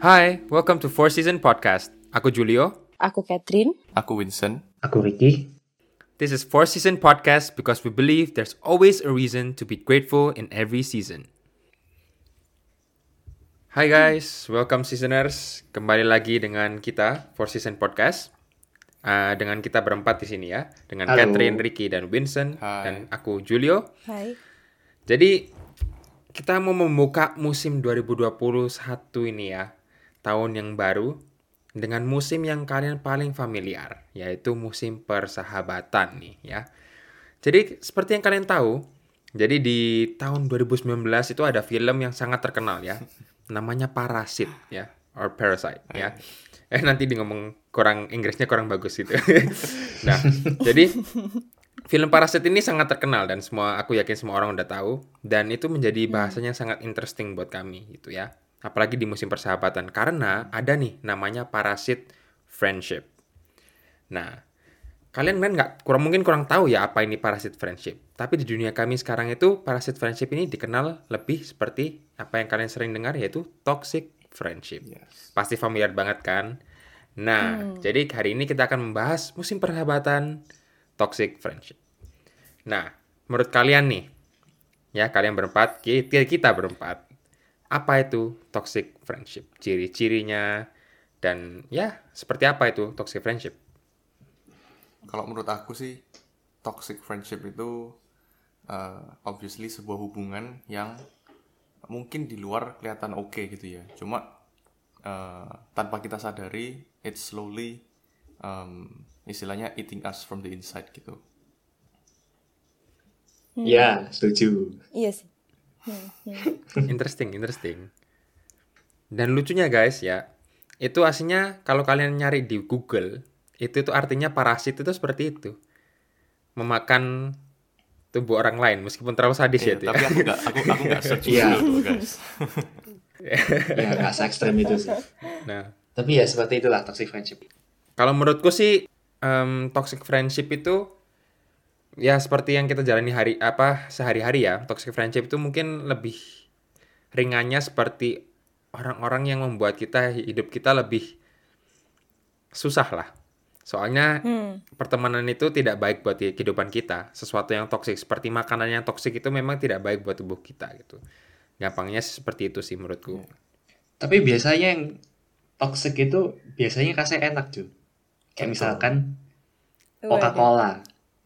Hai, welcome to Four Season Podcast. Aku Julio. Aku Catherine. Aku Vincent. Aku Ricky. This is Four Season Podcast because we believe there's always a reason to be grateful in every season. Hai guys, welcome seasoners. Kembali lagi dengan kita Four Season Podcast. Uh, dengan kita berempat di sini ya, dengan Halo. Catherine, Ricky, dan Vincent, Hai. dan aku Julio. Hai. Jadi kita mau membuka musim 2021 ini ya, tahun yang baru dengan musim yang kalian paling familiar, yaitu musim persahabatan nih ya. Jadi seperti yang kalian tahu, jadi di tahun 2019 itu ada film yang sangat terkenal ya, namanya Parasit ya, or Parasite ya. Eh nanti di ngomong kurang Inggrisnya kurang bagus gitu. nah, jadi film Parasit ini sangat terkenal dan semua aku yakin semua orang udah tahu dan itu menjadi bahasanya sangat interesting buat kami gitu ya. Apalagi di musim persahabatan karena ada nih namanya Parasit Friendship. Nah, kalian kan nggak kurang mungkin kurang tahu ya apa ini Parasit Friendship. Tapi di dunia kami sekarang itu Parasit Friendship ini dikenal lebih seperti apa yang kalian sering dengar yaitu toxic friendship. Yes. Pasti familiar banget kan? Nah, jadi hari ini kita akan membahas musim persahabatan toxic friendship. Nah, menurut kalian nih, ya kalian berempat, kita, kita berempat, apa itu toxic friendship? Ciri-cirinya dan ya seperti apa itu toxic friendship? Kalau menurut aku sih toxic friendship itu uh, obviously sebuah hubungan yang mungkin di luar kelihatan oke gitu ya. Cuma uh, tanpa kita sadari it slowly um, istilahnya eating us from the inside gitu. Ya, setuju. Iya sih. Interesting, interesting. Dan lucunya guys ya, itu aslinya kalau kalian nyari di Google, itu itu artinya parasit itu seperti itu. Memakan tubuh orang lain meskipun terlalu sadis ya Iya, itu ya. tapi aku nggak aku aku nggak search Iya. tuh, guys. Ya, nggak se ekstrem itu sih. Nah, Tapi ya seperti itulah toxic friendship. kalau menurutku sih em, toxic friendship itu ya seperti yang kita jalani hari apa sehari-hari ya. Toxic friendship itu mungkin lebih ringannya seperti orang-orang yang membuat kita hidup kita lebih susah lah. Soalnya Hmm. pertemanan itu tidak baik buat kehidupan kita. Sesuatu yang toksik seperti makanan yang toksik itu memang tidak baik buat tubuh kita gitu. Gampangnya seperti itu sih menurutku. Tapi biasanya yang toxic itu biasanya rasanya enak cuy. Kayak misalkan Coca-Cola.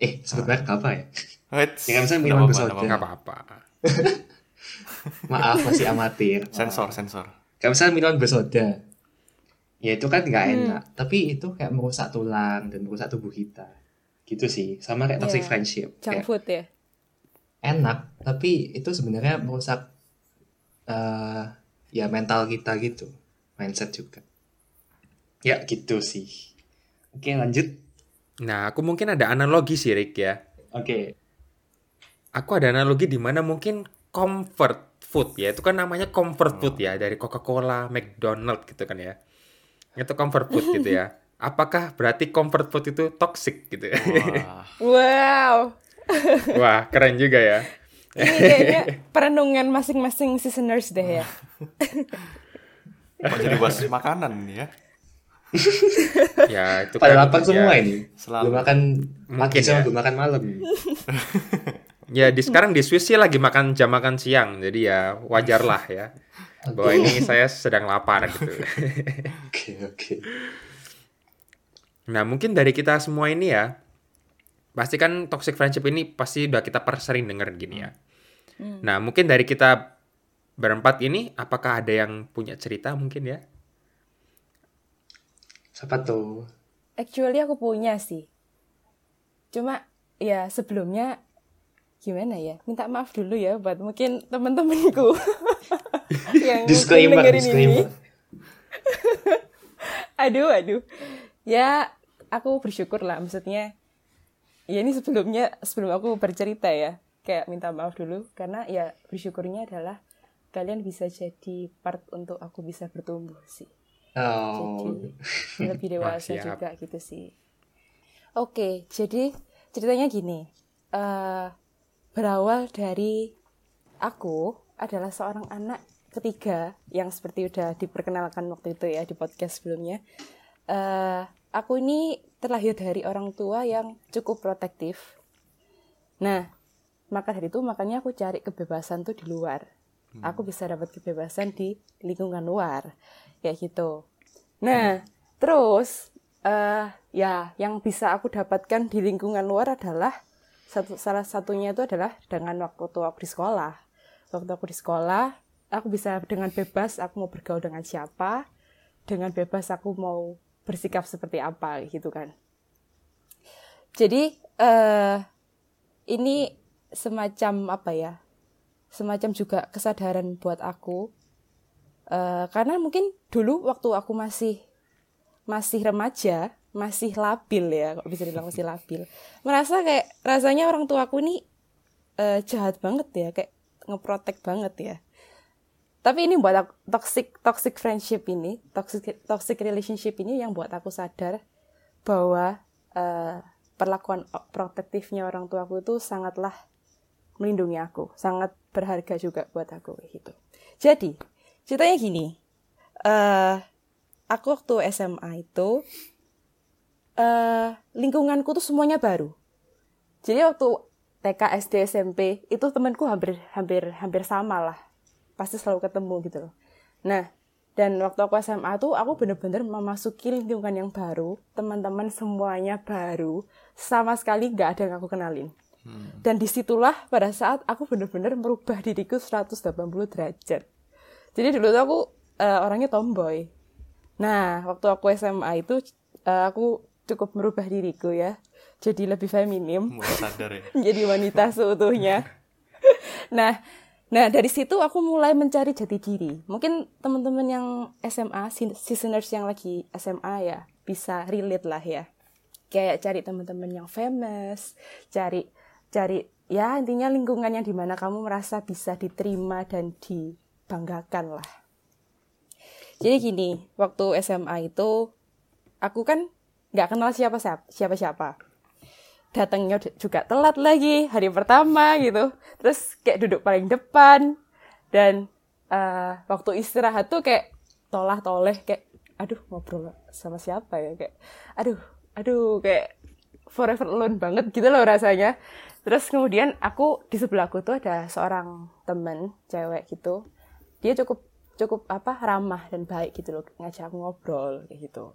Eh, sebut merek apa ya? Wait, Ya, kan, misalnya minuman apa-apa, bersoda. apa-apa. apa-apa. Maaf, masih amatir. Sensor, sensor. Kayak misalnya minuman bersoda. Ya itu kan nggak Hmm. enak. Tapi itu kayak merusak tulang dan merusak tubuh kita. Gitu sih. Sama kayak toxic Iya. friendship. Junk Kayak food ya. enak, tapi itu sebenarnya merusak eh ya mental kita gitu. Mindset juga. Ya gitu sih. Oke lanjut. Nah, aku mungkin ada analogi sih Rick ya. Oke. Aku ada analogi di mana mungkin comfort food ya. Itu kan namanya comfort food ya dari Coca-Cola, McDonald gitu kan ya. Itu comfort food gitu ya. Apakah berarti comfort food itu toxic gitu ya? Wah, Wow. Wah, keren juga ya. Ini kayaknya perenungan masing-masing seasoners deh ya. kok jadi bahas makanan ini ya? Ya, itu Pada kan lapar ya, semua ini. Selalu. Belum makan pagi sama ya. belum makan malam. Ya, di sekarang di Swiss sih lagi makan jam makan siang. Jadi ya wajar lah ya. Bahwa ini saya sedang lapar gitu. Oke oke. Nah, mungkin dari kita semua ini ya, pasti kan toxic friendship ini pasti udah kita per sering denger gini ya. Nah, mungkin dari kita berempat ini, apakah ada yang punya cerita mungkin ya? Siapa tuh? Actually aku punya sih. Cuma ya sebelumnya gimana ya? Minta maaf dulu ya buat mungkin temen-temenku yang Disclaimer, dengerin ini. disclaimer. aduh, aduh. Ya, aku bersyukur lah. Maksudnya, ya ini sebelumnya, sebelum aku bercerita ya. Kayak minta maaf dulu. Karena ya bersyukurnya adalah kalian bisa jadi part untuk aku bisa bertumbuh sih. Oh. Jadi lebih dewasa juga gitu sih. Oke, jadi ceritanya gini. eh berawal dari aku adalah seorang anak ketiga yang seperti udah diperkenalkan waktu itu ya di podcast sebelumnya. eh aku ini terlahir dari orang tua yang cukup protektif. Nah, maka dari itu makanya aku cari kebebasan tuh di luar. Aku bisa dapat kebebasan di lingkungan luar, kayak gitu. Nah, terus eh ya yang bisa aku dapatkan di lingkungan luar adalah satu salah satunya itu adalah dengan waktu aku di sekolah. Waktu aku di sekolah, aku bisa dengan bebas aku mau bergaul dengan siapa, dengan bebas aku mau bersikap seperti apa gitu kan. Jadi eh ini semacam apa ya? Semacam juga kesadaran buat aku. Eh karena mungkin dulu waktu aku masih masih remaja, masih labil ya, kok bisa dibilang masih labil. Merasa kayak rasanya orang tua aku ini eh, jahat banget ya, kayak ngeprotek banget ya. Tapi ini buat aku, toxic toxic friendship ini, toxic toxic relationship ini yang buat aku sadar bahwa eh, perlakuan protektifnya orang tua aku itu sangatlah melindungi aku, sangat berharga juga buat aku gitu. Jadi ceritanya gini, eh aku waktu SMA itu eh lingkunganku tuh semuanya baru. Jadi waktu TK, SD, SMP itu temanku hampir hampir hampir sama lah. Pasti selalu ketemu gitu loh. Nah, dan waktu aku SMA tuh aku bener-bener memasuki lingkungan yang baru, teman-teman semuanya baru, sama sekali nggak ada yang aku kenalin. Dan di situlah pada saat aku bener-bener merubah diriku 180 derajat. Jadi dulu tuh aku eh, orangnya tomboy. Nah, waktu aku SMA itu eh, aku cukup merubah diriku ya. Jadi lebih feminim mulai sadar ya menjadi wanita seutuhnya. nah, nah dari situ aku mulai mencari jati diri. Mungkin teman-teman yang SMA, seasoners yang lagi SMA ya bisa relate lah ya. Kayak cari teman-teman yang famous, cari cari ya intinya lingkungan yang di mana kamu merasa bisa diterima dan dibanggakan lah. Jadi gini, waktu SMA itu aku kan nggak kenal siapa siapa siapa datangnya juga telat lagi hari pertama gitu. Terus kayak duduk paling depan. Dan eh, waktu istirahat tuh kayak tolah toleh kayak aduh ngobrol sama siapa ya? Kayak aduh aduh kayak forever alone banget gitu loh rasanya terus kemudian aku di sebelahku tuh ada seorang temen cewek gitu dia cukup cukup apa ramah dan baik gitu loh ngajak aku ngobrol kayak gitu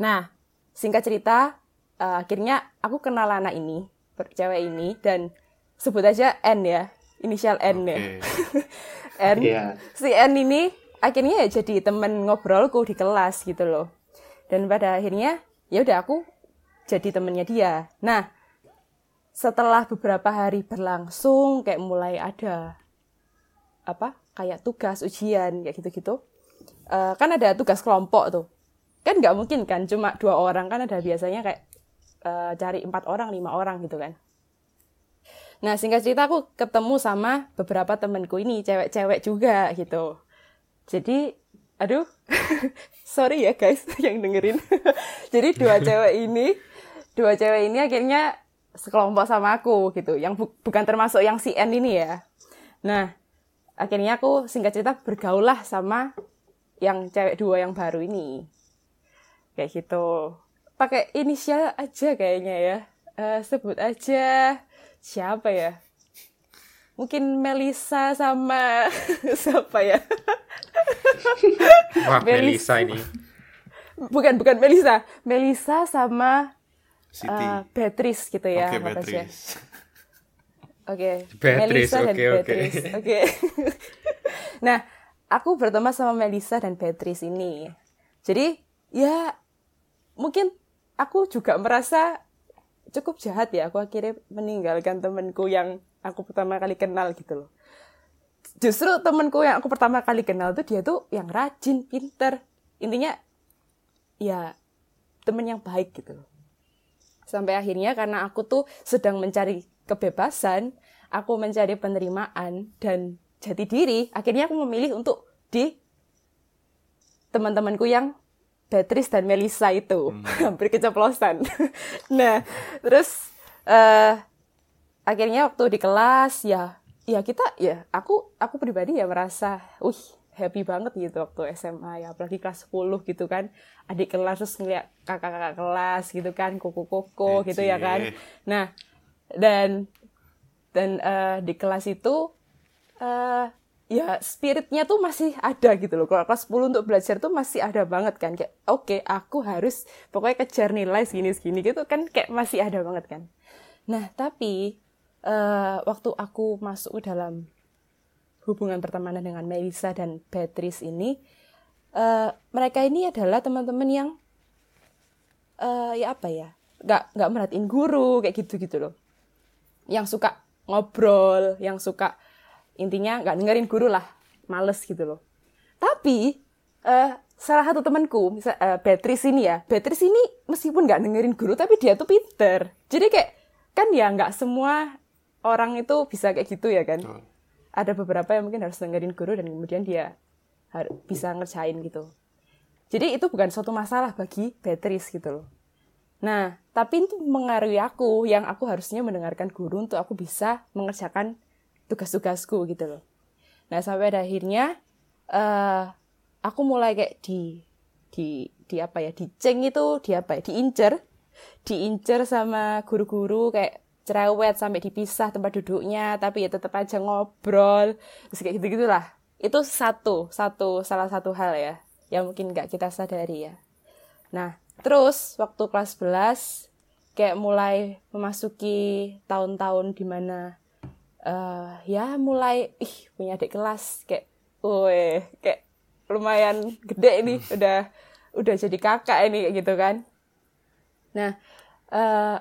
Nah, singkat cerita, eh, akhirnya aku kenal anak ini, cewek ini, dan sebut aja N ya, inisial N ya. Oke. N. Iya. Si N ini akhirnya ya jadi temen ngobrolku di kelas gitu loh. Dan pada akhirnya, ya udah aku jadi temennya dia. Nah, setelah beberapa hari berlangsung, kayak mulai ada apa kayak tugas ujian kayak gitu-gitu. Eh, kan ada tugas kelompok tuh. Kan nggak mungkin kan cuma dua orang. Kan ada biasanya kayak eh, cari empat orang lima orang gitu kan. Nah singkat cerita aku ketemu sama beberapa temenku ini cewek-cewek juga gitu. Jadi aduh sorry ya guys yang dengerin. Jadi dua cewek ini dua cewek ini akhirnya sekelompok sama aku gitu yang bu- bukan termasuk yang si N ini ya. Nah akhirnya aku singkat cerita bergaul lah sama yang cewek dua yang baru ini. Kayak gitu. Pakai inisial aja kayaknya ya. Eh, sebut aja siapa ya? Mungkin Melisa sama siapa ya? Wah, Melis. Melisa ini. bukan bukan Melisa Melisa sama Siti eh, Beatrice gitu ya oke sih? Beatrice Oke, Beatrice, Melisa dan oke, oke. Beatrice. Oke. nah, aku berteman sama Melisa dan Beatrice ini. Jadi, ya mungkin aku juga merasa cukup jahat ya. Aku akhirnya meninggalkan temanku yang aku pertama kali kenal gitu loh. Justru temanku yang aku pertama kali kenal tuh dia tuh yang rajin, pinter. Intinya, ya temen yang baik gitu loh sampai akhirnya karena aku tuh sedang mencari kebebasan, aku mencari penerimaan dan jati diri, akhirnya aku memilih untuk di teman-temanku yang Beatrice dan Melisa itu hampir keceplosan. nah, terus eh akhirnya waktu di kelas ya ya kita ya aku aku pribadi ya merasa wih happy banget gitu waktu SMA ya apalagi kelas 10 gitu kan. Adik kelas terus ngeliat kakak-kakak kelas gitu kan koko-koko gitu ya kan. Nah dan dan eh, di kelas itu eh ya spiritnya tuh masih ada gitu loh. Kalau kelas 10 untuk belajar tuh masih ada banget kan. Kayak oke aku harus pokoknya kejar nilai segini segini gitu kan kayak masih ada banget kan. Nah tapi eh waktu aku masuk ke dalam hubungan pertemanan dengan Melisa dan Beatrice ini eh mereka ini adalah teman-teman yang eh ya apa ya nggak nggak merhatiin guru kayak gitu gitu loh. Yang suka ngobrol yang suka intinya nggak dengerin guru lah males gitu loh. Tapi eh salah satu temanku misal eh, Beatrice ini ya Beatrice ini meskipun nggak dengerin guru tapi dia tuh pinter. Jadi kayak kan ya nggak semua orang itu bisa kayak gitu ya kan? Betul. Ada beberapa yang mungkin harus dengerin guru dan kemudian dia bisa ngerjain gitu. Jadi itu bukan suatu masalah bagi Beatrice gitu loh. Nah, tapi itu mengaruhi aku yang aku harusnya mendengarkan guru untuk aku bisa mengerjakan tugas-tugasku gitu loh. Nah, sampai akhirnya eh aku mulai kayak di di di apa ya, diceng itu, di apa ya, diincer, diincer sama guru-guru kayak cerewet sampai dipisah tempat duduknya, tapi ya tetap aja ngobrol, terus kayak gitu-gitulah. Itu satu, satu salah satu hal ya yang mungkin nggak kita sadari ya. Nah, terus waktu kelas 11 kayak mulai memasuki tahun-tahun di mana eh ya mulai ih punya adik kelas kayak weh kayak lumayan gede ini udah udah jadi kakak ini kayak gitu kan. Nah, eh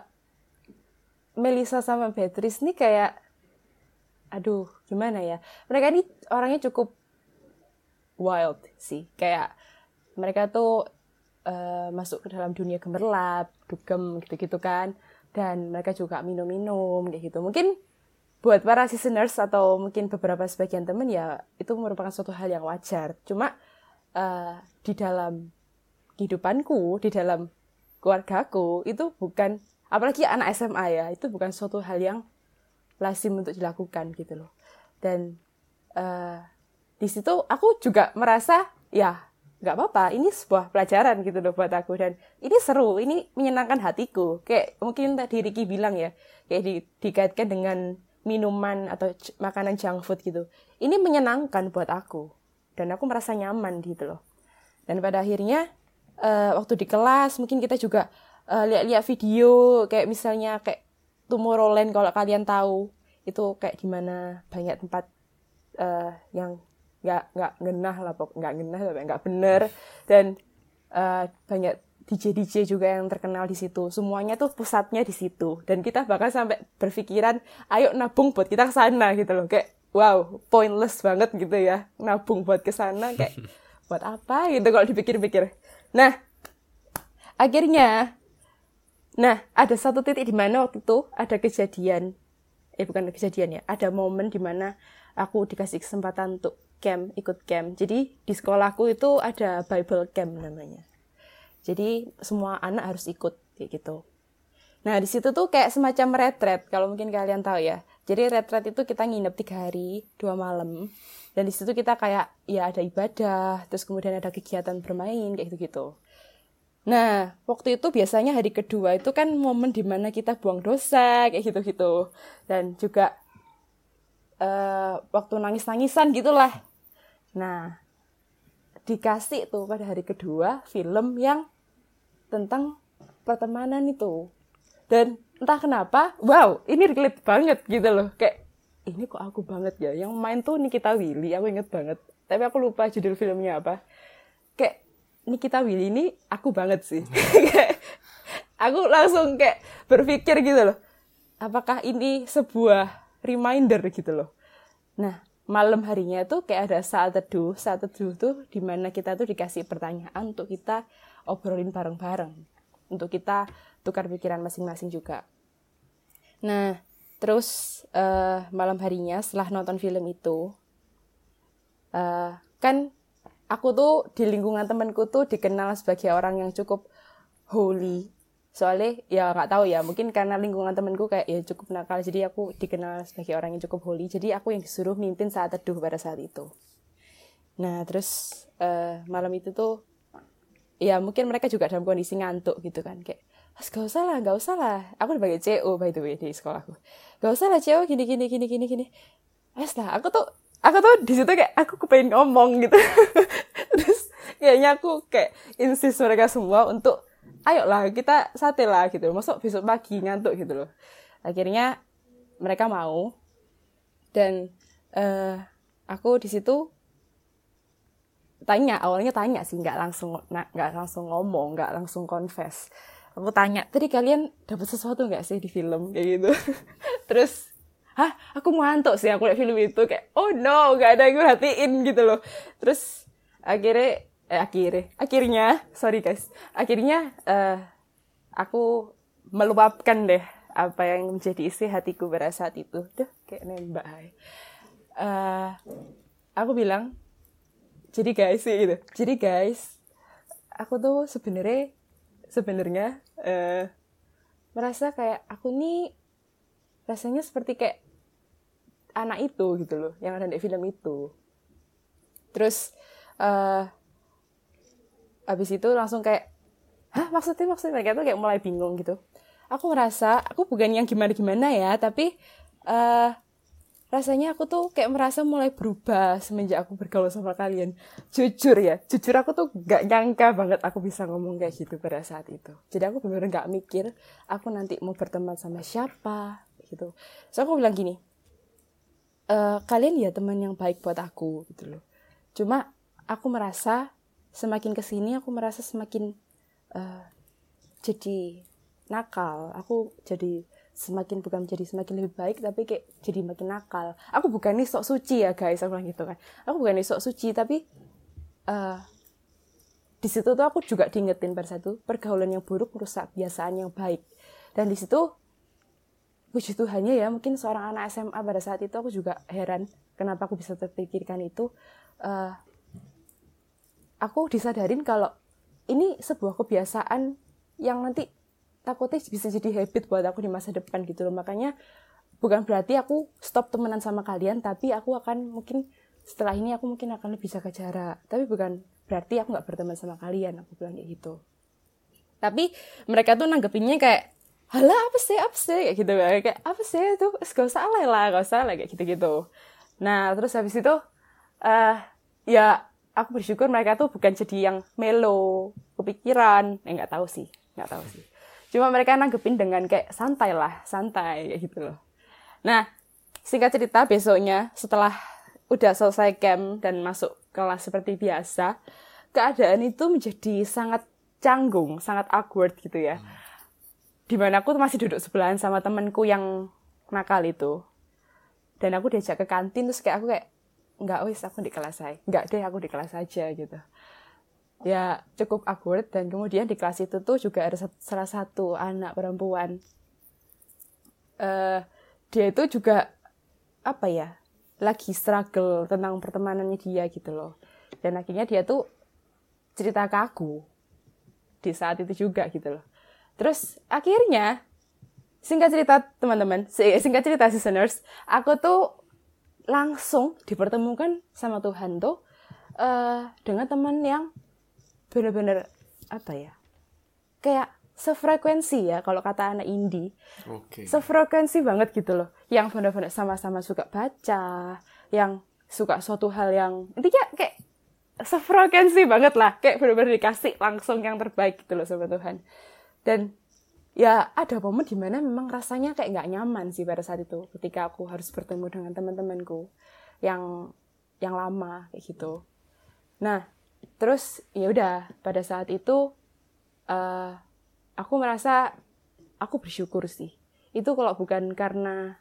Melisa sama Beatrice nih kayak aduh gimana ya? Mereka ini orangnya cukup wild sih. Kayak mereka tuh eh, masuk ke dalam dunia gemerlap dugem gitu-gitu kan. Dan mereka juga minum-minum kayak gitu. Mungkin buat para listeners atau mungkin beberapa sebagian temen ya itu merupakan suatu hal yang wajar. Cuma eh, di dalam kehidupanku di dalam keluargaku itu bukan apalagi anak SMA ya itu bukan suatu hal yang lazim untuk dilakukan gitu loh. Dan eh, di situ aku juga merasa ya nggak apa-apa ini sebuah pelajaran gitu loh buat aku. Dan ini seru ini menyenangkan hatiku. Kayak mungkin tadi Ricky bilang ya kayak di, dikaitkan dengan minuman atau makanan junk food gitu. Ini menyenangkan buat aku dan aku merasa nyaman gitu loh. Dan pada akhirnya eh, waktu di kelas mungkin kita juga eh, lihat-lihat video kayak misalnya kayak Tomorrowland kalau kalian tahu itu kayak di mana banyak tempat eh, yang nggak nggak genah lah pok nggak genah tapi nggak bener. Dan eh, banyak DJ DJ juga yang terkenal di situ. Semuanya tuh pusatnya di situ. Dan kita bahkan sampai berpikiran ayo nabung buat kita ke sana gitu loh. Kayak wow pointless banget gitu ya. Nabung buat ke sana kayak buat apa? gitu kalau dipikir-pikir. Nah akhirnya Nah, ada satu titik di mana waktu itu ada kejadian, eh bukan kejadian ya, ada momen di mana aku dikasih kesempatan untuk camp, ikut camp. Jadi di sekolahku itu ada Bible camp namanya. Jadi semua anak harus ikut kayak gitu. Nah di situ tuh kayak semacam retret, kalau mungkin kalian tahu ya. Jadi retret itu kita nginep tiga hari, dua malam. Dan di situ kita kayak ya ada ibadah, terus kemudian ada kegiatan bermain kayak gitu-gitu. Nah, waktu itu biasanya hari kedua itu kan momen di mana kita buang dosa, kayak gitu-gitu. Dan juga eh waktu nangis-nangisan gitulah. Nah, dikasih tuh pada hari kedua film yang tentang pertemanan itu. Dan entah kenapa, wow, ini relate banget gitu loh. Kayak, ini kok aku banget ya. Yang main tuh Nikita Willy, aku inget banget. Tapi aku lupa judul filmnya apa. Kayak, Nikita Willy ini aku banget sih. Aku langsung kayak berpikir gitu loh. Apakah ini sebuah reminder gitu loh. Nah, malam harinya tuh kayak ada saat teduh. Saat teduh tuh di mana kita tuh dikasih pertanyaan untuk kita obrolin bareng-bareng. Untuk kita tukar pikiran masing-masing juga. Nah, terus eh, malam harinya setelah nonton film itu, eh, kan aku tuh di lingkungan temenku tuh dikenal sebagai orang yang cukup holy, soalnya ya nggak tahu ya mungkin karena lingkungan temenku kayak ya cukup nakal jadi aku dikenal sebagai orang yang cukup holy jadi aku yang disuruh mimpin saat teduh pada saat itu nah terus eh, malam itu tuh ya mungkin mereka juga dalam kondisi ngantuk gitu kan kayak gak usah lah, gak usah lah. Aku sebagai CO by the way di sekolahku. Gak usah lah CO gini gini gini gini gini. Wes lah, aku tuh aku tuh di situ kayak aku kepengen ngomong gitu. Terus kayaknya aku kayak insist mereka semua untuk ayolah kita sate lah gitu. Masuk besok pagi ngantuk gitu loh. Akhirnya mereka mau dan eh aku di situ tanya awalnya tanya sih nggak langsung nggak langsung ngomong nggak langsung confess aku tanya tadi kalian dapat sesuatu nggak sih di film kayak gitu terus hah? Aku ngantuk sih aku lihat film itu kayak oh no nggak ada yang gue hatiin gitu loh. Terus akhirnya eh akhirnya akhirnya sorry guys akhirnya eh aku meluapkan deh apa yang menjadi isi hatiku pada saat itu. Tuh kayak nembak Eh, aku bilang jadi guys sih gitu. Jadi guys aku tuh sebenarnya sebenarnya eh merasa kayak aku nih rasanya seperti kayak anak itu gitu loh yang ada di film itu terus eh habis itu langsung kayak hah maksudnya maksudnya mereka tuh kayak mulai bingung gitu aku ngerasa aku bukan yang gimana gimana ya tapi eh rasanya aku tuh kayak merasa mulai berubah semenjak aku bergaul sama kalian. Jujur ya, jujur aku tuh gak nyangka banget aku bisa ngomong kayak gitu pada saat itu. Jadi aku bener-bener gak mikir aku nanti mau berteman sama siapa gitu. So aku bilang gini, e, kalian ya teman yang baik buat aku gitu loh. Cuma aku merasa semakin ke sini aku merasa semakin eh, jadi nakal. Aku jadi semakin bukan menjadi semakin lebih baik tapi kayak jadi makin nakal aku bukan nih sok suci ya guys aku bilang gitu kan aku bukan nih sok suci tapi eh di situ tuh aku juga diingetin pada satu pergaulan yang buruk merusak kebiasaan yang baik dan di situ puji Tuhannya ya mungkin seorang anak SMA pada saat itu aku juga heran kenapa aku bisa terpikirkan itu. Eh aku disadarin kalau ini sebuah kebiasaan yang nanti takutnya bisa jadi habit buat aku di masa depan gitu loh. Makanya bukan berarti aku stop temenan sama kalian tapi aku akan mungkin setelah ini aku mungkin akan lebih jaga jarak. Tapi bukan berarti aku nggak berteman sama kalian aku bilang kayak gitu. Tapi mereka tuh nanggepinnya kayak halah apa sih? Apa sih? Kayak gitu kayak apa sih? Itu gak usah lah gak usah lah kayak gitu gitu nah terus habis itu eh ya aku bersyukur mereka tuh bukan jadi yang melo kepikiran. Eh nggak tahu sih nggak tahu sih. Cuma mereka nanggepin dengan kayak santai lah santai kayak gitu loh. Nah singkat cerita besoknya setelah udah selesai camp dan masuk kelas seperti biasa keadaan itu menjadi sangat canggung sangat awkward gitu ya di mana aku masih duduk sebelahan sama temenku yang nakal itu. Dan aku diajak ke kantin terus kayak aku kayak nggak wis aku di kelas saya nggak deh aku di kelas aja gitu. Ya cukup awkward dan kemudian di kelas itu tuh juga ada salah satu anak perempuan. Eh dia itu juga apa ya lagi struggle tentang pertemanannya dia gitu loh. Dan akhirnya dia tuh cerita ke aku di saat itu juga gitu loh terus akhirnya singkat cerita teman-teman si- singkat cerita listeners aku tuh langsung dipertemukan sama Tuhan tuh eh dengan teman yang bener-bener apa ya kayak sefrekuensi ya kalau kata anak indie. Oke. sefrekuensi banget gitu loh. Yang benar-benar sama-sama suka baca yang suka suatu hal yang intinya kayak sefrekuensi banget lah. Kayak benar-benar dikasih langsung yang terbaik gitu loh sama Tuhan dan ya ada momen di mana memang rasanya kayak nggak nyaman sih pada saat itu ketika aku harus bertemu dengan teman-temanku yang yang lama kayak gitu. Nah terus ya udah pada saat itu eh aku merasa aku bersyukur sih. Itu kalau bukan karena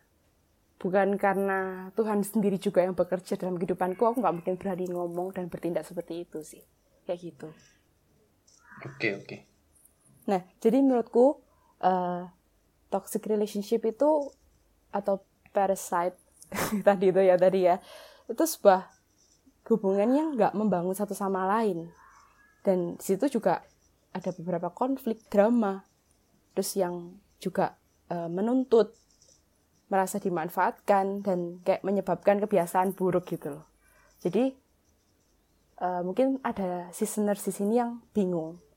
bukan karena Tuhan sendiri juga yang bekerja dalam kehidupanku aku nggak mungkin berani ngomong dan bertindak seperti itu sih. Kayak gitu. Oke, oke. Nah, jadi menurutku eh, toxic relationship itu atau parasite tadi itu ya tadi ya itu sebuah hubungan yang nggak membangun satu sama lain. Dan di situ juga ada beberapa konflik drama terus yang juga eh, menuntut merasa dimanfaatkan dan kayak menyebabkan kebiasaan buruk gitu loh. Jadi eh, mungkin ada listeners di sini yang bingung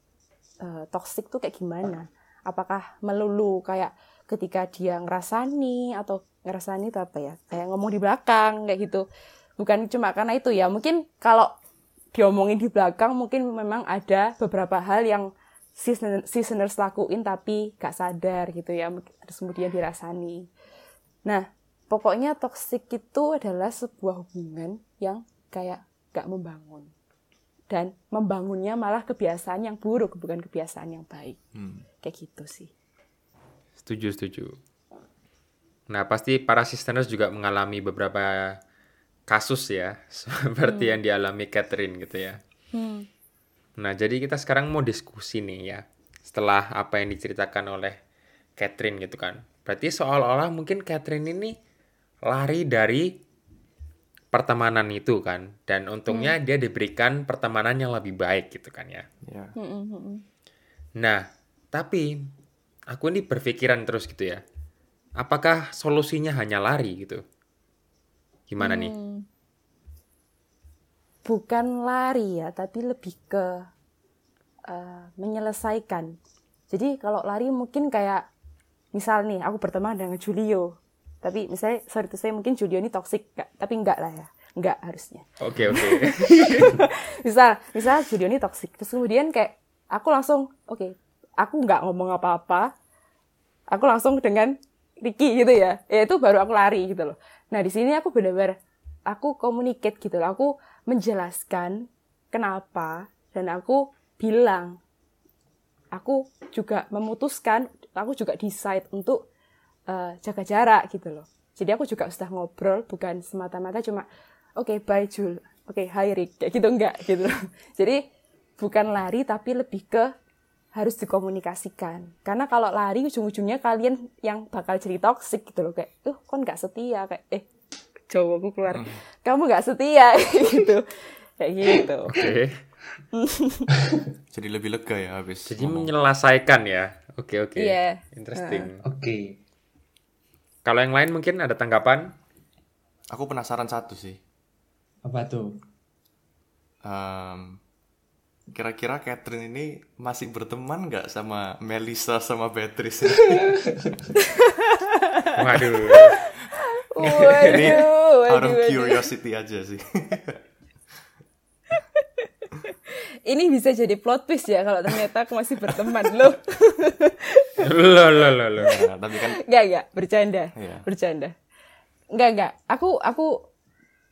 eh, toxic tuh kayak gimana? Apakah melulu kayak ketika dia ngerasani atau ngerasani itu apa ya? Kayak ngomong di belakang kayak gitu. Bukan cuma karena itu ya. Mungkin kalau diomongin di belakang mungkin memang ada beberapa hal yang si listeners lakuin tapi gak sadar gitu ya. Terus kemudian dirasani. Nah pokoknya toxic itu adalah sebuah hubungan yang kayak gak membangun dan membangunnya malah kebiasaan yang buruk bukan kebiasaan yang baik Hmm. kayak gitu sih Setuju, setuju. Nah, pasti para sisters juga mengalami beberapa kasus ya, seperti yang dialami Catherine gitu ya. hmm. Nah, jadi kita sekarang mau diskusi nih ya, setelah apa yang diceritakan oleh Catherine gitu kan. Berarti seolah-olah mungkin Catherine ini lari dari pertemanan itu kan, dan untungnya dia diberikan pertemanan yang lebih baik gitu kan ya. Ya. Hmm, hmm, hmm, hmm. Nah, tapi aku ini berpikiran terus gitu ya. Apakah solusinya hanya lari gitu? Gimana nih? Hmm. bukan lari ya, tapi lebih ke eh, menyelesaikan. Jadi kalau lari mungkin kayak misal nih aku berteman dengan Julio, tapi misalnya sorry to say mungkin Julio ini toxic, nggak- tapi enggak lah ya, enggak harusnya. Oke, oke. misal misal Julio ini toxic, terus kemudian kayak aku langsung oke, aku nggak ngomong apa-apa, aku langsung dengan Ricky gitu ya, ya itu baru aku lari gitu loh. Nah di sini aku benar-benar aku communicate gitu loh, aku menjelaskan kenapa dan aku bilang. Aku juga memutuskan, aku juga decide untuk eh, jaga jarak gitu loh. Jadi aku juga sudah ngobrol, bukan semata-mata cuma oke bye Jul, oke hi Rick, kayak gitu enggak gitu loh. Jadi bukan lari tapi lebih ke harus dikomunikasikan. Karena kalau lari ujung-ujungnya kalian yang bakal jadi toxic gitu loh kayak, "Uh, kon nggak setia." kayak eh Jawaku keluar. Kamu nggak setia gitu. Kayak gitu. Oke. Jadi lebih lega ya habis. Jadi ngomong. menyelesaikan ya. Oke, oke. Iya. Interesting. Oke. Kalau yang lain mungkin ada tanggapan? Aku penasaran satu sih. Apa tuh? Em, Kira-kira Catherine ini masih berteman nggak sama Melissa sama Beatrice? Waduh. ini Waduh, out of curiosity aja sih. Ini bisa jadi plot twist ya kalau ternyata aku masih berteman loh. Loh, loh, loh, loh. Nah, tapi kan Enggak, enggak, bercanda. Iya. Bercanda. Enggak, enggak. Aku aku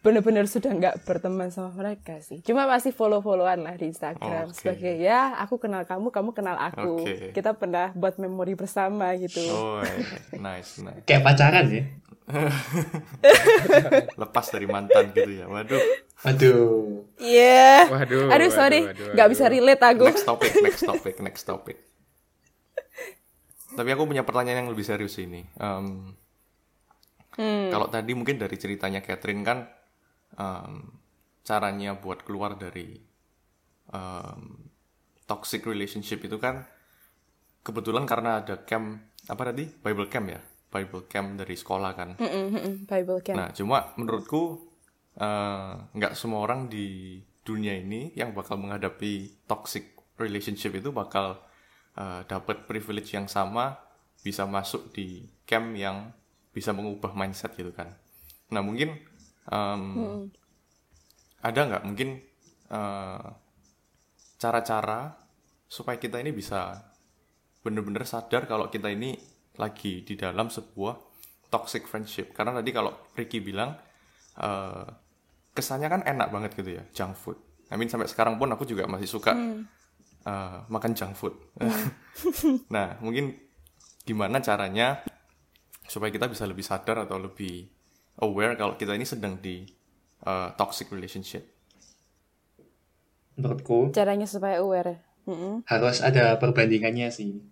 bener-bener sudah enggak berteman sama mereka sih. Cuma masih follow-followan lah di Instagram Oke. sebagai ya aku kenal kamu, kamu kenal aku. Oke. Kita pernah buat memori bersama gitu. oh nice nice. Kayak pacaran ya? Lepas dari mantan gitu ya. Waduh. Aduh. Iya. Waduh, Aduh, waduh, sorry. waduh, bisa relate aku. Next topic, next topic, next topic. Tapi aku punya pertanyaan yang lebih serius ini. Em, Hmm. Kalau tadi mungkin dari ceritanya Catherine kan em, caranya buat keluar dari em, toxic relationship itu kan kebetulan karena ada camp apa tadi Bible camp ya Bible camp dari sekolah kan. Mm-mm, mm-mm, Bible camp. Nah, cuma menurutku eh, nggak semua orang di dunia ini yang bakal menghadapi toxic relationship itu bakal eh, dapat privilege yang sama bisa masuk di camp yang bisa mengubah mindset gitu kan. Nah, mungkin em, ada nggak mungkin eh, cara-cara supaya kita ini bisa bener-bener sadar kalau kita ini lagi di dalam sebuah toxic friendship. Karena tadi kalau Ricky bilang eh, kesannya kan enak banget gitu ya, junk food. I mean sampai sekarang pun aku juga masih suka eh, makan junk food. nah, mungkin gimana caranya supaya kita bisa lebih sadar atau lebih aware kalau kita ini sedang di eh, toxic relationship. Menurutku Caranya supaya aware. Mm-mm. harus ada perbandingannya sih.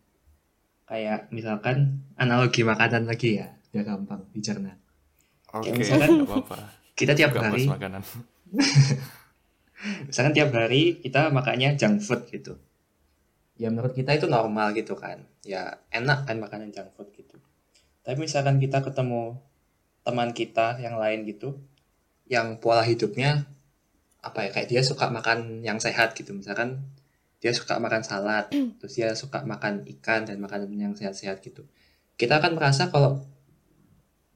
Kayak misalkan analogi makanan lagi ya, biar gampang dicerna. Oke, misalkan- nggak apa-apa. Kita tiap Suka hari, makanan. misalkan tiap hari kita makannya junk food gitu. ya menurut kita itu normal gitu kan ya enak kan makanan junk food gitu tapi misalkan kita ketemu teman kita yang lain gitu yang pola hidupnya apa ya kayak dia suka makan yang sehat gitu misalkan dia suka makan salad terus dia suka makan ikan dan makanan yang sehat-sehat gitu. Kita akan merasa kalau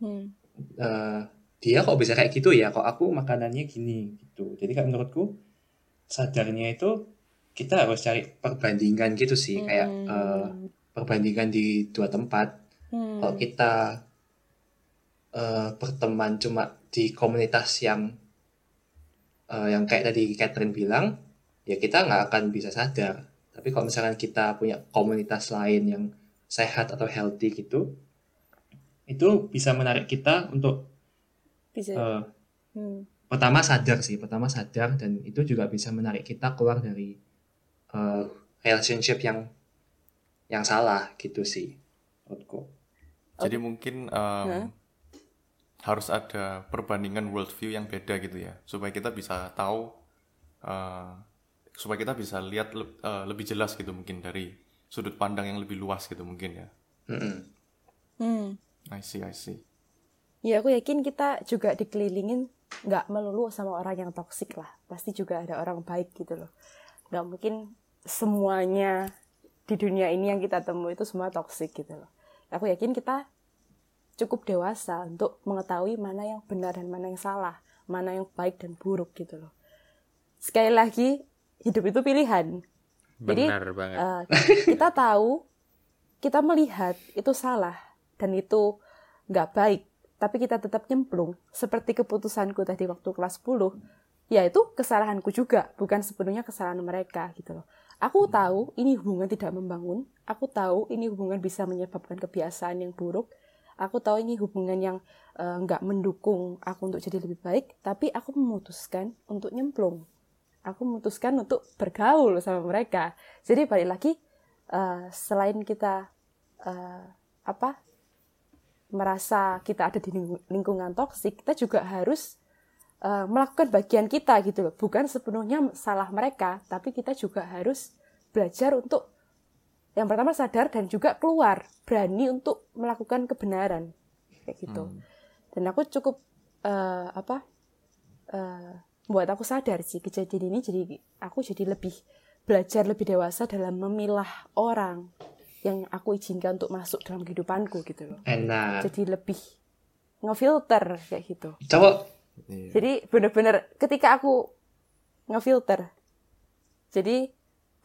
Hmm. eh, dia kok bisa kayak gitu ya? Kok aku makanannya gini gitu. Jadi kan menurutku sadarnya itu kita harus cari perbandingan gitu sih. Kayak eh, perbandingan di dua tempat. Hmm. kalau kita eh, berteman cuma di komunitas yang eh, yang kayak tadi Catherine bilang ya kita nggak akan bisa sadar tapi kalau misalkan kita punya komunitas lain yang sehat atau healthy gitu itu bisa menarik kita untuk bisa eh, Hmm. pertama sadar sih pertama sadar dan itu juga bisa menarik kita keluar dari eh, relationship yang yang salah gitu sih menurutku Jadi mungkin um, Hah? harus ada perbandingan worldview yang beda gitu ya, supaya kita bisa tahu, uh, supaya kita bisa lihat le- uh, lebih jelas gitu mungkin dari sudut pandang yang lebih luas gitu mungkin ya. Hmm. I see, I see. Ya aku yakin kita juga dikelilingin nggak melulu sama orang yang toksik lah. Pasti juga ada orang baik gitu loh. Nggak mungkin semuanya di dunia ini yang kita temui itu semua toksik gitu loh. Aku yakin kita cukup dewasa untuk mengetahui mana yang benar dan mana yang salah, mana yang baik dan buruk gitu loh. Sekali lagi, hidup itu pilihan. Jadi, Benar banget. Eh, kita tahu, kita melihat itu salah dan itu nggak baik, tapi kita tetap nyemplung. Seperti keputusanku tadi waktu kelas 10, ya itu kesalahanku juga, bukan sepenuhnya kesalahan mereka gitu loh. Aku tahu ini hubungan tidak membangun, aku tahu ini hubungan bisa menyebabkan kebiasaan yang buruk, aku tahu ini hubungan yang eh, nggak mendukung aku untuk jadi lebih baik, tapi aku memutuskan untuk nyemplung aku memutuskan untuk bergaul sama mereka. Jadi balik lagi eh, selain kita eh, apa merasa kita ada di ling- lingkungan toksik, kita juga harus eh, melakukan bagian kita gitu loh. Bukan sepenuhnya salah mereka, tapi kita juga harus belajar untuk yang pertama sadar dan juga keluar, berani untuk melakukan kebenaran kayak gitu. Dan aku cukup eh, apa eh, buat aku sadar sih kejadian ini jadi aku jadi lebih belajar lebih dewasa dalam memilah orang yang aku izinkan untuk masuk dalam kehidupanku gitu loh. enak Jadi lebih ngefilter kayak gitu. coba Iya. Jadi bener-bener ketika aku ngefilter. Jadi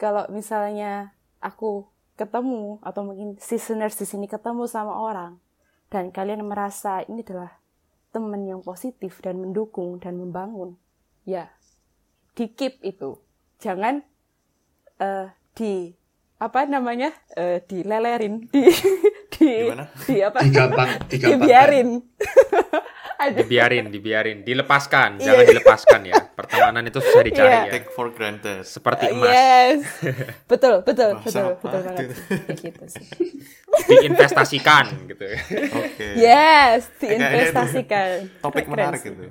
kalau misalnya aku ketemu atau mungkin listeners di sini ketemu sama orang dan kalian merasa ini adalah teman yang positif dan mendukung dan membangun, ya di keep itu. Jangan eh, di apa namanya eh, dilelerin di di Gimana? di apa digampang dibiarin. Dibiarin, dibiarin, dilepaskan, Iya. jangan dilepaskan ya. Pertemanan itu susah dicari Iya. ya. Take for granted. Seperti Uh, emas, Yes. betul, betul, Bahasa betul, apa betul banget. gitu sih. diinvestasikan gitu. Oke. Yes, Kayaknya itu diinvestasikan. Topik menarik gitu.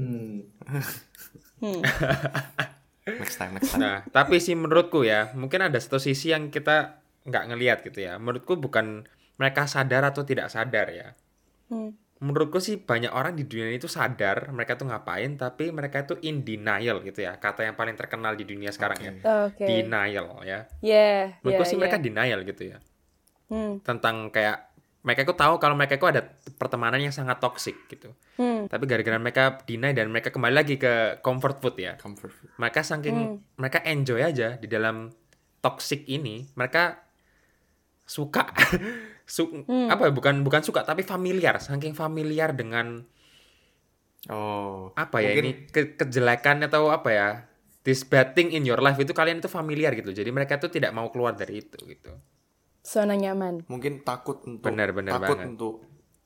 Hmm. Hmm. Next time, next time. Nah, tapi sih menurutku ya, mungkin ada satu sisi yang kita nggak ngelihat gitu ya. Menurutku bukan mereka sadar atau tidak sadar ya. Hmm. Menurutku sih banyak orang di dunia ini tuh sadar mereka tuh ngapain, tapi mereka itu in denial gitu ya. Kata yang paling terkenal di dunia sekarang ya. Oke. Denial ya. Yeah, Menurutku yeah, sih mereka yeah. denial gitu ya. Hmm. Tentang kayak mereka itu tahu kalau mereka itu ada pertemanan yang sangat toksik gitu. Hmm. Tapi gara-gara mereka deny dan mereka kembali lagi ke comfort food ya. Comfort food. Mereka saking Hmm. mereka enjoy aja di dalam toxic ini, mereka suka Su- Hmm. apa ya bukan bukan suka tapi familiar, saking familiar dengan Oh. apa ya mungkin ini ke- kejelekan atau apa ya this bad thing in your life itu kalian itu familiar gitu. Jadi mereka tuh tidak mau keluar dari itu gitu. Zona nyaman. mungkin takut untuk Benar, benar takut banget. untuk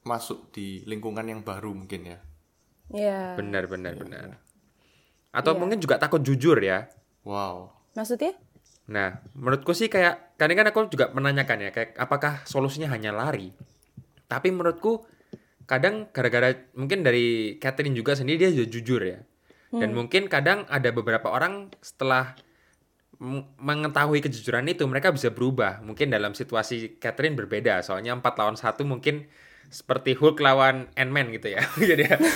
masuk di lingkungan yang baru mungkin ya. Ya. Benar benar benar. Atau Iya. mungkin juga takut jujur ya. Wow. Maksudnya? Nah, menurutku sih kayak kadang kan aku juga menanyakan ya kayak apakah solusinya hanya lari. Tapi menurutku kadang gara-gara mungkin dari Catherine juga sendiri dia juga jujur ya. Dan mungkin kadang ada beberapa orang setelah mengetahui kejujuran itu mereka bisa berubah. Mungkin dalam situasi Catherine berbeda. Soalnya 4 lawan 1 mungkin seperti Hulk lawan Ant-Man gitu ya. Jadi ya.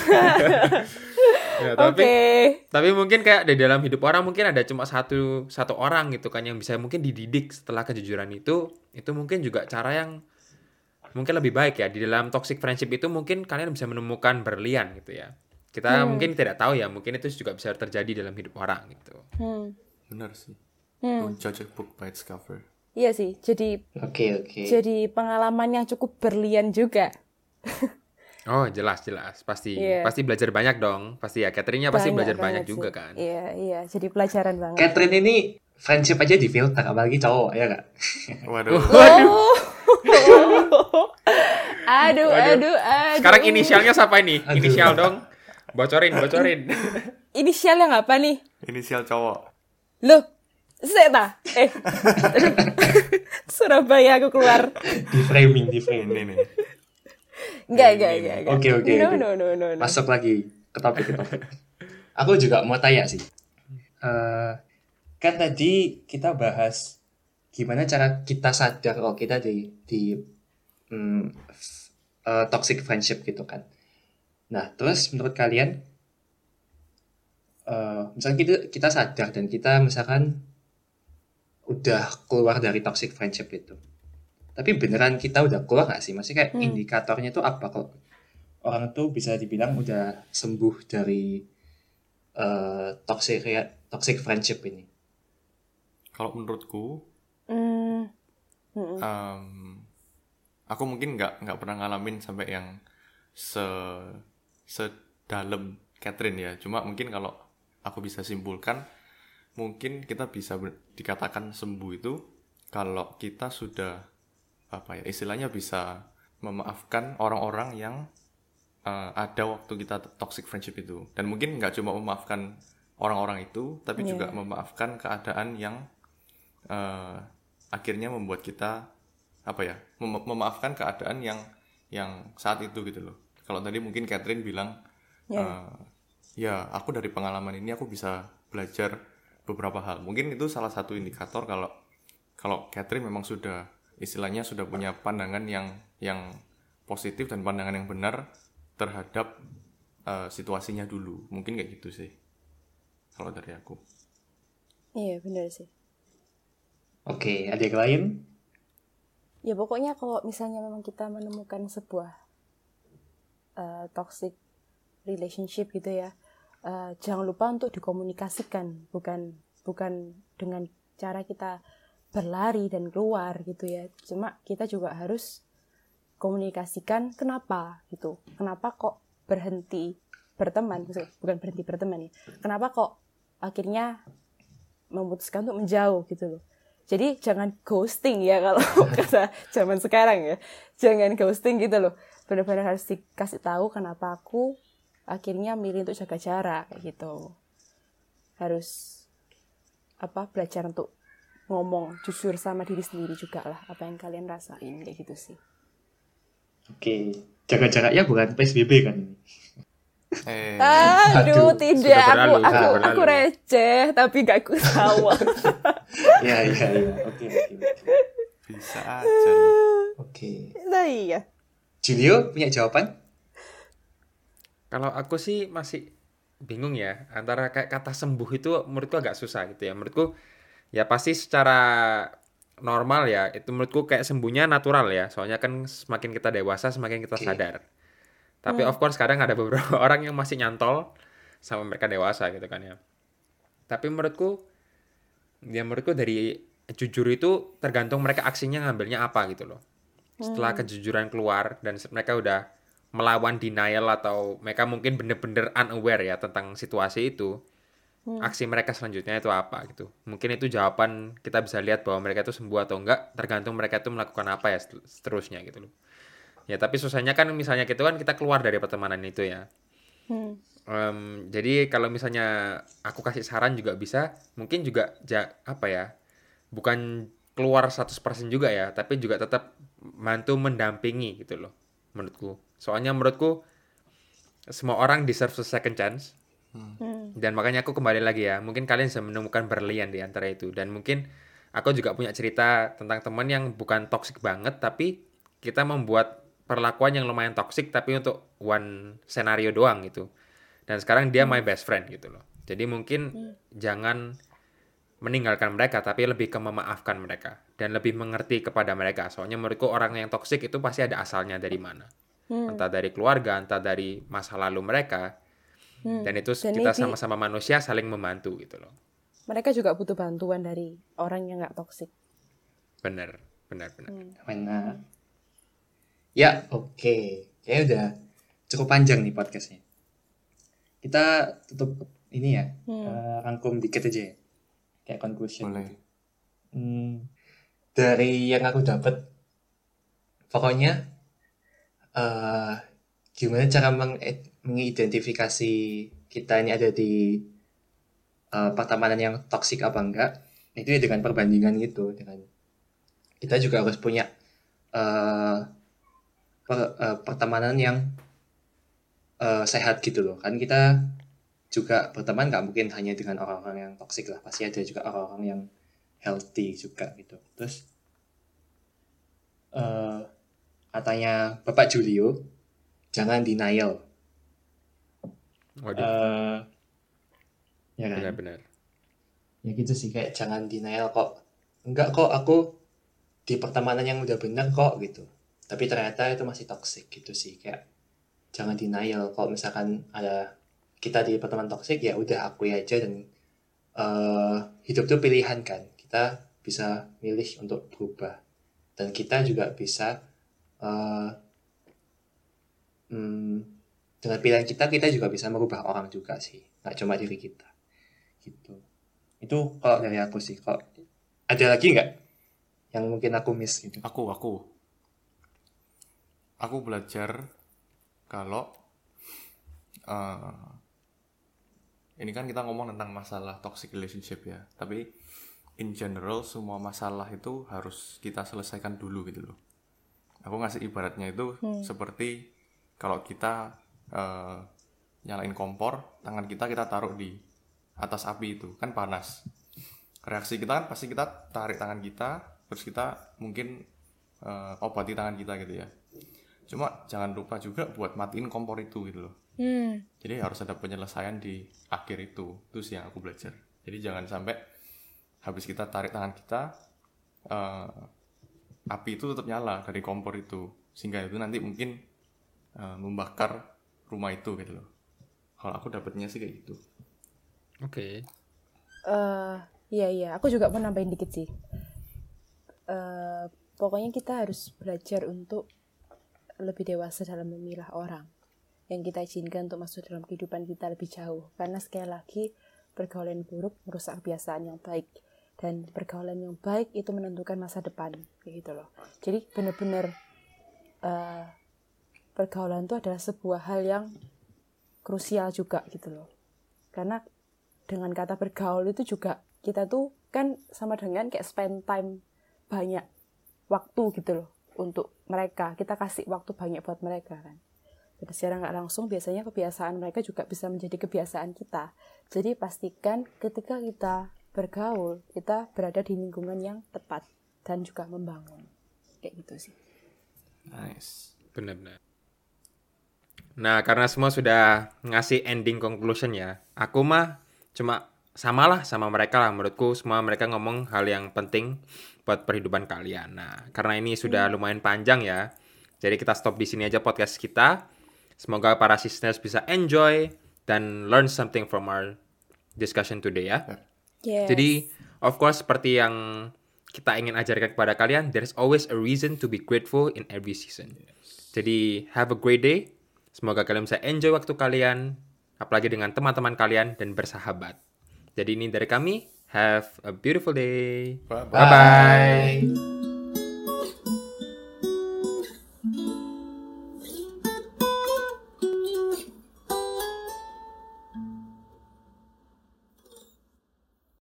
Ya, tapi Oke. tapi mungkin kayak di dalam hidup orang mungkin ada cuma satu satu orang gitu kan yang bisa mungkin dididik setelah kejujuran itu itu mungkin juga cara yang mungkin lebih baik ya di dalam toxic friendship itu mungkin kalian bisa menemukan berlian gitu ya kita mungkin tidak tahu ya mungkin itu juga bisa terjadi dalam hidup orang gitu Hmm. Benar sih. Hmm. Don't judge a book by its cover. Iya sih, jadi Oke oke. jadi pengalaman yang cukup berlian juga. oh jelas jelas pasti Iya. pasti belajar banyak dong pasti ya Catherine-nya pasti Banyak belajar banyak juga sih. kan Iya, iya, jadi pelajaran banget. Catherine ini friendship aja di filter apalagi cowok ya kak? Waduh. Oh. aduh, Waduh. aduh, aduh. sekarang inisialnya siapa ini Aduh. inisial dong bocorin bocorin Inisial yang apa nih? Inisial cowok. Loh, Seta. Eh. Surabaya aku keluar. Di framing di framing. Enggak, enggak, enggak. enggak. Oke oke. No, oke. no, no, no, no. Masuk lagi ke topik ke topik. Aku juga mau tanya sih. Eh, kan tadi kita bahas gimana cara kita sadar kalau kita di di mm, f- eh, toxic friendship gitu kan. Nah, terus menurut kalian, eh misalnya kita kita sadar dan kita misalkan udah keluar dari toxic friendship itu, tapi beneran kita udah keluar nggak sih? Maksudnya kayak Hmm. indikatornya tuh apa kalau orang tuh bisa dibilang udah sembuh dari eh, toxic toxic friendship ini? Kalau menurutku, Hmm. Mm-mm. em, aku mungkin nggak nggak pernah ngalamin sampai yang se sedalam Catherine ya. Cuma mungkin kalau aku bisa simpulkan, mungkin kita bisa dikatakan sembuh itu kalau kita sudah apa ya istilahnya bisa memaafkan orang-orang yang eh, ada waktu kita toxic friendship itu. Dan mungkin nggak cuma memaafkan orang-orang itu, tapi Iya. juga memaafkan keadaan yang eh, akhirnya membuat kita apa ya mem- memaafkan keadaan yang yang saat itu gitu loh kalau tadi mungkin Catherine bilang Ya. eh, ya aku dari pengalaman ini aku bisa belajar beberapa hal mungkin itu salah satu indikator kalau kalau Catherine memang sudah istilahnya sudah punya pandangan yang yang positif dan pandangan yang benar terhadap eh, situasinya dulu mungkin kayak gitu sih kalau dari aku Iya, benar sih. Oke, ada yang lain? Ya pokoknya kalau misalnya memang kita menemukan sebuah eh, toxic relationship gitu ya, eh, jangan lupa untuk dikomunikasikan, bukan bukan dengan cara kita berlari dan keluar gitu ya. Cuma kita juga harus komunikasikan kenapa gitu, kenapa kok berhenti berteman, bukan berhenti berteman ya, kenapa kok akhirnya memutuskan untuk menjauh gitu loh. Jadi jangan ghosting ya kalau kata zaman sekarang ya. Jangan ghosting gitu loh. Benar-benar harus dikasih tahu kenapa aku akhirnya milih untuk jaga jarak kayak gitu. Harus apa belajar untuk ngomong jujur sama diri sendiri juga lah apa yang kalian rasain kayak gitu sih. Oke, jaga jaraknya bukan PSBB kan ini? eh Aduh, Aduh, tidak sudah aku berlalu, aku aku receh tapi gak aku tahu. Iya iya iya. Oke oke oke. bisa aja. Oke. nah iya. Julio punya jawaban? Kalau aku sih masih bingung ya antara kayak kata sembuh itu menurutku agak susah gitu ya. Menurutku ya pasti secara normal ya itu menurutku kayak sembuhnya natural ya. Soalnya kan semakin kita dewasa semakin kita Oke. sadar. Tapi of course kadang ada beberapa orang yang masih nyantol sama mereka dewasa gitu kan ya. Tapi menurutku ya menurutku dari jujur itu tergantung mereka aksinya ngambilnya apa gitu loh. Setelah kejujuran keluar dan mereka udah melawan denial atau mereka mungkin bener-bener unaware ya tentang situasi itu, aksi mereka selanjutnya itu apa gitu. Mungkin itu jawaban kita bisa lihat bahwa mereka itu sembuh atau enggak, tergantung mereka itu melakukan apa ya seterusnya gitu loh. Ya tapi susahnya kan misalnya gitu kan kita keluar dari pertemanan itu ya. Hmm. Em, jadi kalau misalnya aku kasih saran juga bisa, mungkin juga ja- apa ya, bukan keluar 100% juga ya, tapi juga tetap bantu mendampingi gitu loh, menurutku. Soalnya menurutku semua orang deserve a second chance. Dan makanya aku kembali lagi ya, mungkin kalian bisa menemukan berlian di antara itu. Dan mungkin aku juga punya cerita tentang teman yang bukan toxic banget, tapi kita membuat perlakuan yang lumayan toxic, tapi untuk one senario doang gitu. Dan sekarang dia my best friend gitu loh. Jadi mungkin jangan meninggalkan mereka, tapi lebih ke memaafkan mereka dan lebih mengerti kepada mereka. Soalnya menurutku orang yang toxic itu pasti ada asalnya dari mana. Entah dari keluarga, entah dari masa lalu mereka. Dan itu Dan kita sama-sama manusia saling membantu gitu loh. Mereka juga butuh bantuan dari orang yang nggak toksik. Bener, bener, bener. Mana? Ya, oke. Kayaknya udah cukup panjang nih podcastnya. Kita tutup ini ya, eh, rangkum dikit aja ya. Kayak conclusion. Boleh. Hmm, dari yang aku dapat, pokoknya eh gimana cara meng- mengidentifikasi kita ini ada di eh, pertemanan yang toksik apa enggak, itu ya dengan perbandingan gitu, dengan kita juga harus punya eh per- eh, pertemanan yang eh, sehat gitu loh, kan kita juga berteman nggak mungkin hanya dengan orang-orang yang toksik lah, pasti ada juga orang-orang yang healthy juga gitu. Terus eh katanya Bapak Julio, jangan denial. Waduh, eh ya kan? benar-benar. Ya gitu sih kayak jangan denial kok. Enggak kok aku di pertemanan yang udah benar kok gitu. Tapi ternyata itu masih toxic gitu sih kayak jangan denial kalau misalkan ada kita di pertemanan toxic ya udah akui aja dan eh hidup tuh pilihan kan. Kita bisa milih untuk berubah dan kita juga bisa eh hmm, dengan pilihan kita kita juga bisa merubah orang juga sih nggak cuma diri kita gitu itu kalau dari aku sih kalau ada lagi nggak yang mungkin aku miss gitu Aku, aku. Aku belajar kalau eh, ini kan kita ngomong tentang masalah toxic relationship ya, tapi in general semua masalah itu harus kita selesaikan dulu gitu loh. Aku ngasih ibaratnya itu seperti kalau kita eh, nyalain kompor, tangan kita kita taruh di atas api itu kan panas. Reaksi kita kan pasti kita tarik tangan kita, terus kita mungkin eh, obati tangan kita gitu ya. Cuma jangan lupa juga buat matiin kompor itu gitu loh. Hmm. Jadi harus ada penyelesaian di akhir itu. Itu sih yang aku belajar. Jadi jangan sampai habis kita tarik tangan kita, eh, api itu tetap nyala dari kompor itu. Sehingga itu nanti mungkin eh, membakar rumah itu gitu loh. Kalau aku dapetnya sih kayak gitu. Oke. eh iya iya, aku juga mau nambahin dikit sih. eh pokoknya kita harus belajar untuk lebih dewasa dalam memilah orang yang kita izinkan untuk masuk dalam kehidupan kita lebih jauh. Karena sekali lagi pergaulan buruk merusak kebiasaan yang baik dan pergaulan yang baik itu menentukan masa depan gitu loh. Jadi benar-benar eh pergaulan itu adalah sebuah hal yang krusial juga gitu loh. Karena dengan kata bergaul itu juga kita tuh kan sama dengan kayak spend time banyak waktu gitu loh untuk mereka kita kasih waktu banyak buat mereka kan dan secara nggak langsung biasanya kebiasaan mereka juga bisa menjadi kebiasaan kita jadi pastikan ketika kita bergaul kita berada di lingkungan yang tepat dan juga membangun kayak gitu sih Nice. Benar-benar. Nah, karena semua sudah ngasih ending conclusion ya, aku mah cuma samalah sama mereka lah. Menurutku semua mereka ngomong hal yang penting buat perhidupan kalian. Nah, karena ini sudah lumayan panjang ya, jadi kita stop di sini aja podcast kita. Semoga para sisters bisa enjoy dan learn something from our discussion today ya. Yes. Jadi, of course, seperti yang kita ingin ajarkan kepada kalian, there's always a reason to be grateful in every season. Jadi, have a great day. Semoga kalian bisa enjoy waktu kalian, apalagi dengan teman-teman kalian dan bersahabat. Jadi ini dari kami. Have a beautiful day. Bye-bye. Bye-bye. Bye.